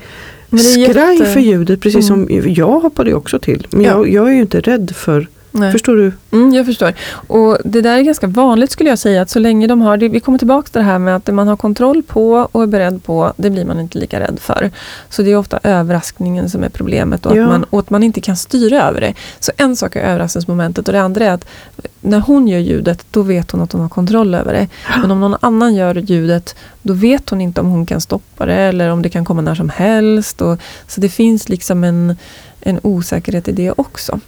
skraj jätte... för ljudet precis mm. som jag hoppade också till. Men jag, jag är ju inte rädd för Nej. Förstår du? Mm, jag förstår. Och Det där är ganska vanligt skulle jag säga, att så länge de har, det, vi kommer tillbaka till det här med att det man har kontroll på och är beredd på, det blir man inte lika rädd för. Så det är ofta överraskningen som är problemet och, ja. att, man, och att man inte kan styra över det. Så en sak är överraskningsmomentet och det andra är att när hon gör ljudet, då vet hon att hon har kontroll över det. Men om någon annan gör ljudet, då vet hon inte om hon kan stoppa det eller om det kan komma när som helst. Och, så det finns liksom en en osäkerhet i det också.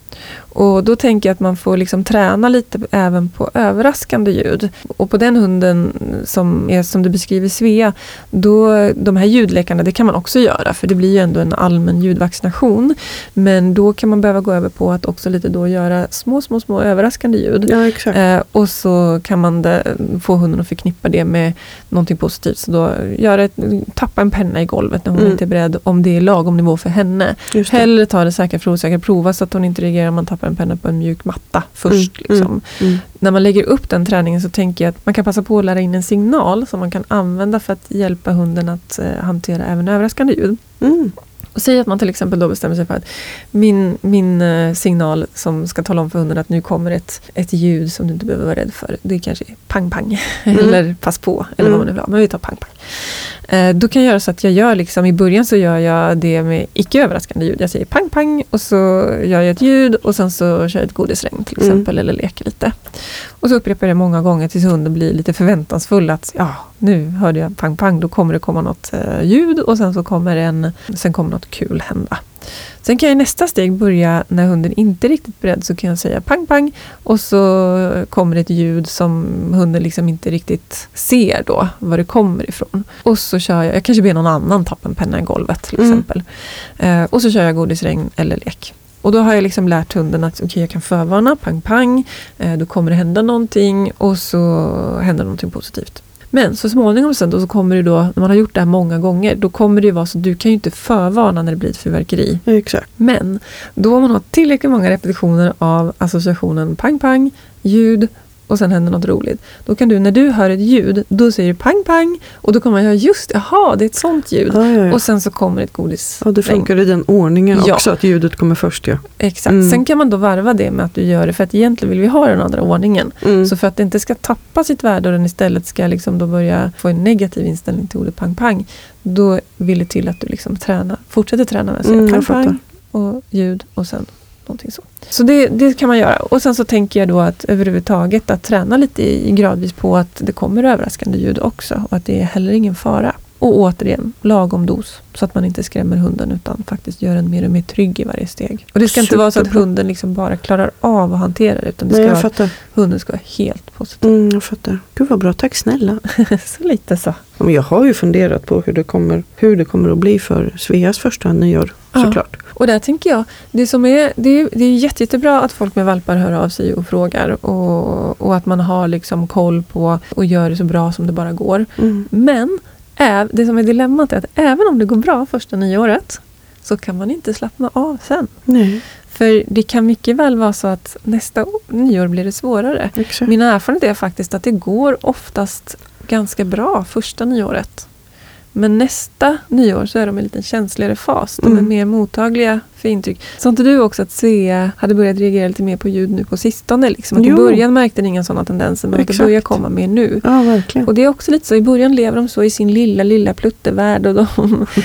Och då tänker jag att man får liksom träna lite även på överraskande ljud. Och på den hunden som är som du beskriver Svea, då, de här ljudlekarna det kan man också göra för det blir ju ändå en allmän ljudvaccination. Men då kan man behöva gå över på att också lite då göra små, små, små överraskande ljud. Ja, exakt. Eh, och så kan man det, få hunden att förknippa det med någonting positivt. Så då göra ett, tappa en penna i golvet när hon mm. inte är beredd, om det är lagom nivå för henne. Hellre ta det säkra för osäkra, prova så att hon inte reagerar om man tappar en penna på en mjuk matta först. Mm, liksom. mm, mm. När man lägger upp den träningen så tänker jag att man kan passa på att lära in en signal som man kan använda för att hjälpa hunden att eh, hantera även överraskande ljud. Mm. Och säg att man till exempel då bestämmer sig för att min, min eh, signal som ska tala om för hunden att nu kommer ett, ett ljud som du inte behöver vara rädd för. Det kanske är pang pang mm. eller pass på eller mm. vad man nu vill ha. Men vi tar pang pang. Eh, då kan jag göra så att jag gör liksom, i början så gör jag det med icke överraskande ljud. Jag säger pang pang och så gör jag ett ljud och sen så kör jag ett godisregn till mm. exempel mm. eller leker lite. Och så upprepar jag det många gånger tills hunden blir lite förväntansfull att ja, nu hörde jag pang pang, då kommer det komma något eh, ljud och sen så kommer en, sen kommer något kul hända. Sen kan jag i nästa steg börja när hunden inte är riktigt beredd så kan jag säga pang pang och så kommer ett ljud som hunden liksom inte riktigt ser då var det kommer ifrån. Och så kör jag, jag kanske ber någon annan tappa en penna i golvet till mm. exempel. Eh, och så kör jag godisregn eller lek. Och då har jag liksom lärt hunden att okay, jag kan förvarna, pang pang, eh, då kommer det hända någonting och så händer någonting positivt. Men så småningom sen då så kommer det då, när man har gjort det här många gånger, då kommer det ju vara så att du kan ju inte förvarna när det blir ett fyrverkeri. Exakt. Men då man har tillräckligt många repetitioner av associationen pang pang, ljud, och sen händer något roligt. Då kan du, när du hör ett ljud, då säger du pang pang och då kommer man göra just jaha, det är ett sånt ljud. Ja, ja, ja. Och sen så kommer ett godis. Ja, det funkar i den ordningen Ja. också, att ljudet kommer först. Ja. Exakt. Mm. Sen kan man då varva det med att du gör det, för att egentligen vill vi ha den andra ordningen. Mm. Så för att det inte ska tappa sitt värde och den istället ska liksom då börja få en negativ inställning till ordet pang pang. Då vill det till att du liksom tränar, fortsätter träna med att säga Mm, pang pang och ljud och sen någonting så. Så det, det kan man göra. Och sen så tänker jag då att överhuvudtaget att träna lite i, gradvis på att det kommer överraskande ljud också och att det är heller ingen fara. Och återigen, lagom dos. Så att man inte skrämmer hunden utan faktiskt gör den mer och mer trygg i varje steg. Och det ska inte vara så att Superbra. hunden liksom bara klarar av att hantera det. Utan det Nej, ska jag vara, fattar. hunden ska vara helt positiv. Mm, jag fattar. Gud vad bra, tack snälla. så lite så. Ja, men Jag har ju funderat på hur det kommer, hur det kommer att bli för Sveas första nyår. Ja. Såklart. Och där tänker jag, det som är, det är, det är jätte, jättebra att folk med valpar hör av sig och frågar. Och, och att man har liksom koll på och gör det så bra som det bara går. Mm. Men det som är dilemmat är att även om det går bra första nyåret så kan man inte slappna av sen. Nej, För det kan mycket väl vara så att nästa nyår blir det svårare. exakt. Min erfarenhet är faktiskt att det går oftast ganska bra första nyåret. Men nästa nyår så är de i en lite känsligare fas. De är Mm. mer mottagliga för intryck. Sa inte du också att Svea hade börjat reagera lite mer på ljud nu på sistone? Liksom? Att I början märkte ni inga sådana tendenser men att det Exakt. börjar komma mer nu. Ja, verkligen. Och det är också lite så, i början lever de så i sin lilla, lilla pluttevärld och de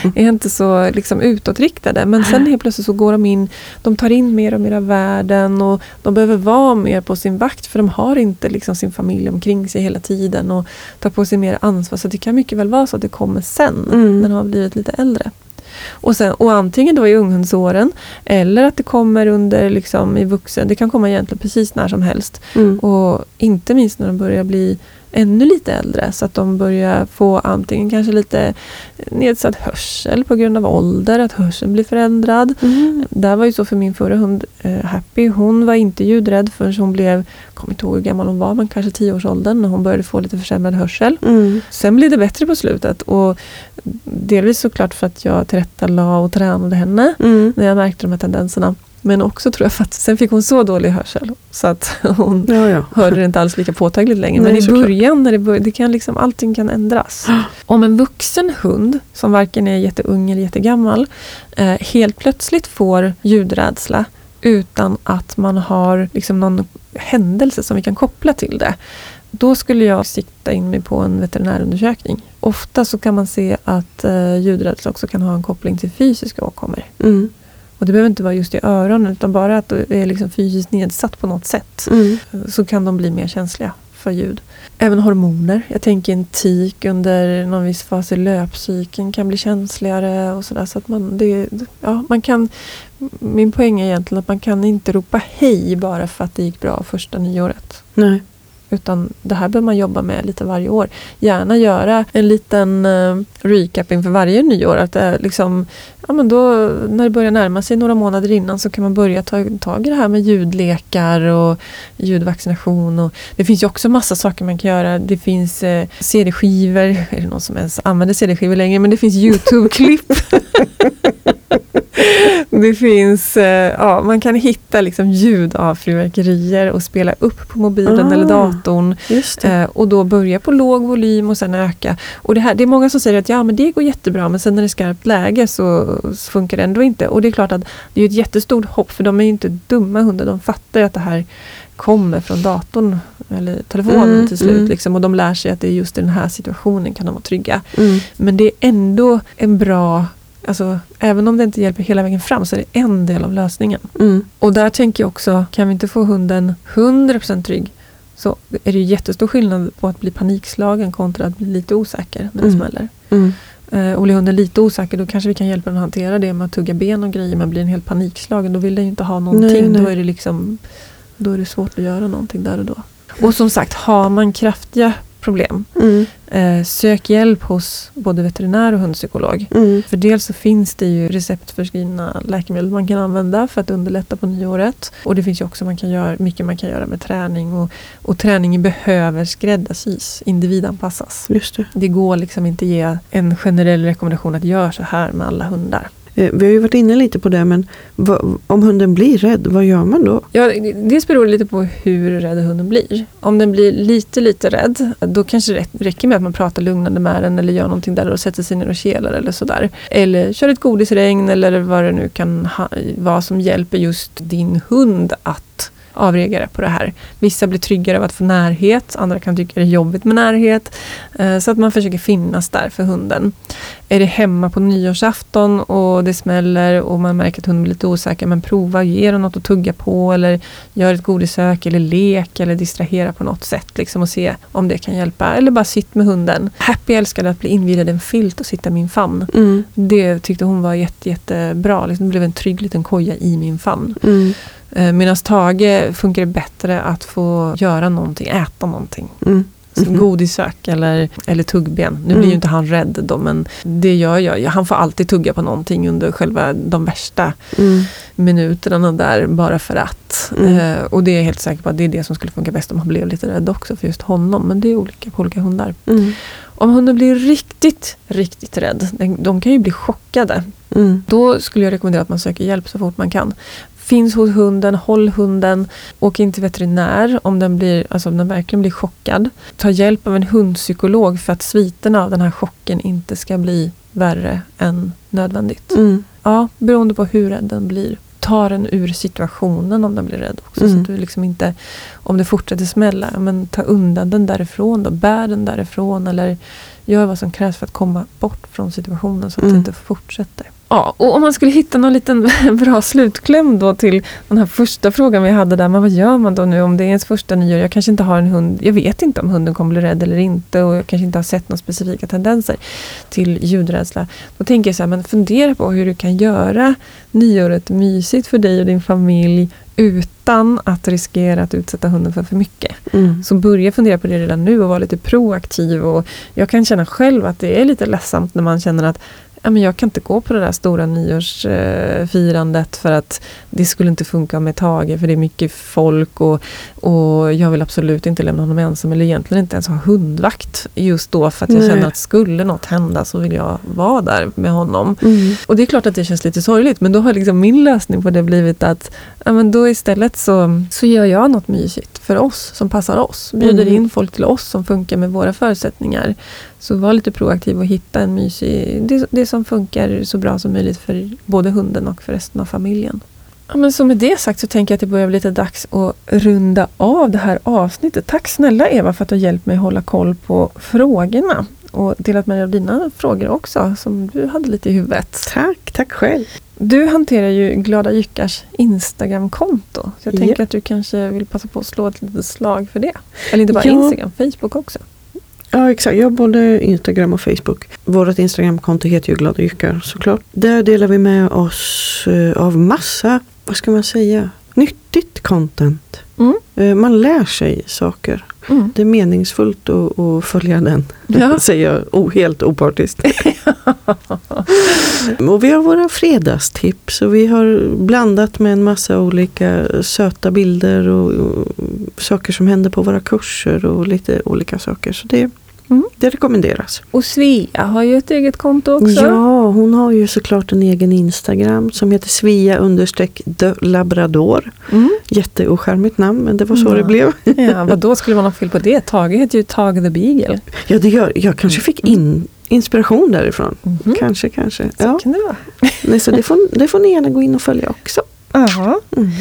är inte så liksom, utåtriktade. Men sen helt plötsligt så går de in, de tar in mer och mer av världen och de behöver vara mer på sin vakt för de har inte liksom, sin familj omkring sig hela tiden och tar på sig mer ansvar. Så det kan mycket väl vara så att det kommer sen, Mm. när de har blivit lite äldre. Och, sen, och antingen då i unghundsåren eller att det kommer under liksom, i vuxen, det kan komma egentligen precis när som helst. Mm. Och inte minst när de börjar bli ännu lite äldre så att de börjar få antingen kanske lite nedsatt hörsel på grund av ålder, att hörseln blir förändrad. Mm. Det här var ju så för min förra hund eh, Happy. Hon var inte ljudrädd förrän hon blev, jag kommer inte ihåg hur gammal hon var, men kanske tioårsåldern när hon började få lite försämrad hörsel. Mm. Sen blev det bättre på slutet och delvis såklart för att jag tillrättalade och tränade henne Mm. när jag märkte de här tendenserna. Men också tror jag för att sen fick hon så dålig hörsel så att hon Ja, ja. hörde det inte alls lika påtagligt längre. Nej, Men i början, när det bör, det kan liksom, allting kan ändras. Om en vuxen hund, som varken är jätteung eller jättegammal, eh, helt plötsligt får ljudrädsla utan att man har liksom någon händelse som vi kan koppla till det. Då skulle jag sikta in mig på en veterinärundersökning. Ofta så kan man se att eh, ljudrädsla också kan ha en koppling till fysiska åkommor. Mm. Och det behöver inte vara just i öronen utan bara att du är liksom fysiskt nedsatt på något sätt Mm. så kan de bli mer känsliga för ljud. Även hormoner. Jag tänker en tik under någon viss fas i löpcykeln kan bli känsligare och sådär. Så att man, det, ja, man kan, min poäng är egentligen att man kan inte ropa hej bara för att det gick bra första nyåret. Nej. Utan det här behöver man jobba med lite varje år. Gärna göra en liten uh, recap inför varje nyår. Att det liksom, ja, men då, när det börjar närma sig några månader innan så kan man börja ta tag i det här med ljudlekar och ljudvaccination. Och det finns ju också massa saker man kan göra. Det finns eh, CD-skivor. Är det någon som ens använder CD-skivor längre? Men det finns YouTube-klipp. Det finns, eh, ja, man kan hitta liksom ljud av fyrverkerier och spela upp på mobilen Ah. eller datorn. Eh, och då börja på låg volym och sen öka. Och det, här, det är många som säger att ja, men det går jättebra men sen när det är skarpt läge så, så funkar det ändå inte. Och det är klart att det är ett jättestort hopp för de är ju inte dumma hundar. De fattar ju att det här kommer från datorn eller telefonen Mm, till slut. mm. Liksom, och de lär sig att det är just i den här situationen kan de vara trygga. Mm. Men det är ändå en bra, alltså, även om det inte hjälper hela vägen fram så är det en del av lösningen. Mm. Och där tänker jag också, kan vi inte få hunden 100% trygg så är det ju jättestor skillnad på att bli panikslagen kontra att bli lite osäker när det Mm. smäller. Mm. Eh, och blir hunden lite osäker då kanske vi kan hjälpa den att hantera det med att tugga ben och grejer men blir den helt panikslagen då vill den ju inte ha någonting. Nej, nej. Då är det liksom då är det svårt att göra någonting där och då. Och som sagt, har man kraftiga problem. Mm. Eh, sök hjälp hos både veterinär och hundpsykolog. Mm. För dels så finns det ju receptförskrivna läkemedel man kan använda för att underlätta på nyåret. Och det finns ju också man kan göra, mycket man kan göra med träning. Och, och träningen behöver skräddarsys, individanpassas. Just det. det går liksom inte ge en generell rekommendation att göra så här med alla hundar. Eh, vi har ju varit inne lite på det, men om hunden blir rädd, vad gör man då? Ja, dels beror det lite på hur rädd hunden blir. Om den blir lite, lite rädd, då kanske det räcker med att man pratar lugnande med den eller gör någonting där och sätter sig ner och kelar eller sådär. Eller kör ett godisregn eller vad det nu kan vara som hjälper just din hund att avreagera på det här. Vissa blir tryggare av att få närhet, andra kan tycka det är jobbigt med närhet. Eh, så att man försöker finnas där för hunden. Är det hemma på nyårsafton och det smäller och man märker att hunden blir lite osäker, men prova, ge den något att tugga på eller gör ett godisök eller lek eller distrahera på något sätt liksom och se om det kan hjälpa. Eller bara sitt med hunden. Happy älskade att bli invirad i en filt och sitta i min famn. Mm. Det tyckte hon var jätte, jättebra. Liksom, det blev en trygg liten koja i min famn. Mm. Eh, Medan Tage funkar det bättre att få göra någonting, äta någonting. Mm. Mm. Godissök eller, eller tuggben. Nu mm. blir ju inte han rädd då men det gör jag. Han får alltid tugga på någonting under själva de värsta mm. minuterna där bara för att. Mm. Eh, och det är jag helt säker på att det är det som skulle funka bäst om han blev lite rädd också för just honom. Men det är olika på olika hundar. Mm. Om hunden blir riktigt, riktigt rädd, de kan ju bli chockade. Mm. Då skulle jag rekommendera att man söker hjälp så fort man kan. Finns hos hunden, håll hunden. Åk in till veterinär om den, blir, alltså om den verkligen blir chockad. Ta hjälp av en hundpsykolog för att sviterna av den här chocken inte ska bli värre än nödvändigt. Mm. Ja, beroende på hur rädd den blir. Ta den ur situationen om den blir rädd också. Mm. Så att du liksom inte, om det fortsätter smälla, men ta undan den därifrån då. Bär den därifrån eller gör vad som krävs för att komma bort från situationen så att mm. det inte fortsätter. Ja, och om man skulle hitta någon liten bra slutkläm då till den här första frågan vi hade där, men vad gör man då nu om det är ens första nyår? Jag kanske inte har en hund, jag vet inte om hunden kommer bli rädd eller inte och jag kanske inte har sett några specifika tendenser till ljudrädsla. Då tänker jag så här, men fundera på hur du kan göra nyåret mysigt för dig och din familj utan att riskera att utsätta hunden för för mycket. Mm. Så börja fundera på det redan nu och vara lite proaktiv. Och jag kan känna själv att det är lite ledsamt när man känner att men jag kan inte gå på det där stora nyårsfirandet för att det skulle inte funka med Tage för det är mycket folk och, och jag vill absolut inte lämna honom ensam eller egentligen inte ens ha hundvakt just då för att jag Nej. känner att skulle något hända så vill jag vara där med honom. Mm. Och det är klart att det känns lite sorgligt men då har liksom min lösning på det blivit att men då istället så, så gör jag något mysigt för oss som passar oss. Bjuder mm. in folk till oss som funkar med våra förutsättningar. Så var lite proaktiv och hitta en mysig, det, det som funkar så bra som möjligt för både hunden och för resten av familjen. Ja, men så med det sagt så tänker jag att det börjar bli lite dags att runda av det här avsnittet. Tack snälla Eva för att du har hjälpt mig hålla koll på frågorna och delat med dig av dina frågor också som du hade lite i huvudet. Tack, tack själv. Du hanterar ju Glada Jyckars Instagramkonto. Så jag yep. tänker att du kanske vill passa på att slå ett litet slag för det. Eller inte bara ja. Instagram, Facebook också. Ja exakt, jag har både Instagram och Facebook. Vårt Instagramkonto heter ju Glada Jyckar såklart. Där delar vi med oss eh, av massa, vad ska man säga, nyttigt content. Mm. Eh, man lär sig saker. Mm. Det är meningsfullt att, att följa den. Ja. säger jag oh, helt opartiskt. och vi har våra fredagstips och vi har blandat med en massa olika söta bilder och, och saker som händer på våra kurser och lite olika saker. Så det Mm. Det rekommenderas. Och Svea har ju ett eget konto också. Ja, hon har ju såklart en egen Instagram som heter Svea understreck labrador. Mm. Jätteocharmigt namn men det var så ja. det blev. ja, vad då skulle man ha fel på det? Tage heter ju Tage the Beagle. Ja, det gör Jag kanske fick in inspiration därifrån. Mm. Kanske, kanske. Så ja. kan det vara. Nej, så det får, det får ni gärna gå in och följa också. Aha. Mm.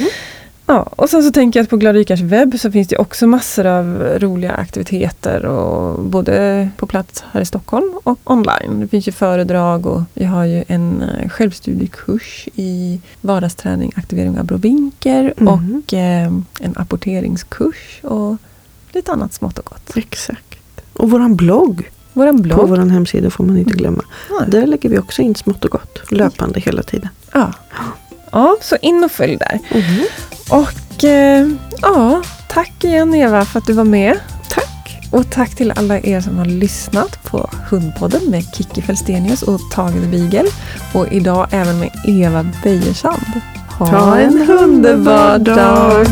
Ja, och sen så tänker jag att på Glada Rikars webb så finns det också massor av roliga aktiviteter och både på plats här i Stockholm och online. Det finns ju föredrag och vi har ju en eh, självstudiekurs i vardagsträning, aktivering av abrovinker mm. och eh, en apporteringskurs och lite annat smått och gott. Exakt. Och våran blogg. Våran blogg. På vår hemsida får man inte glömma. Mm. Där lägger vi också in smått och gott löpande hela tiden. Ja. Ja, så in och följ där. Mm. Och eh, ja, tack igen Eva för att du var med. Tack. Och tack till alla er som har lyssnat på Hundpodden med Kikki Felstenius och Tage de Beagle. Och idag även med Eva Beijersand. Ha en underbar dag!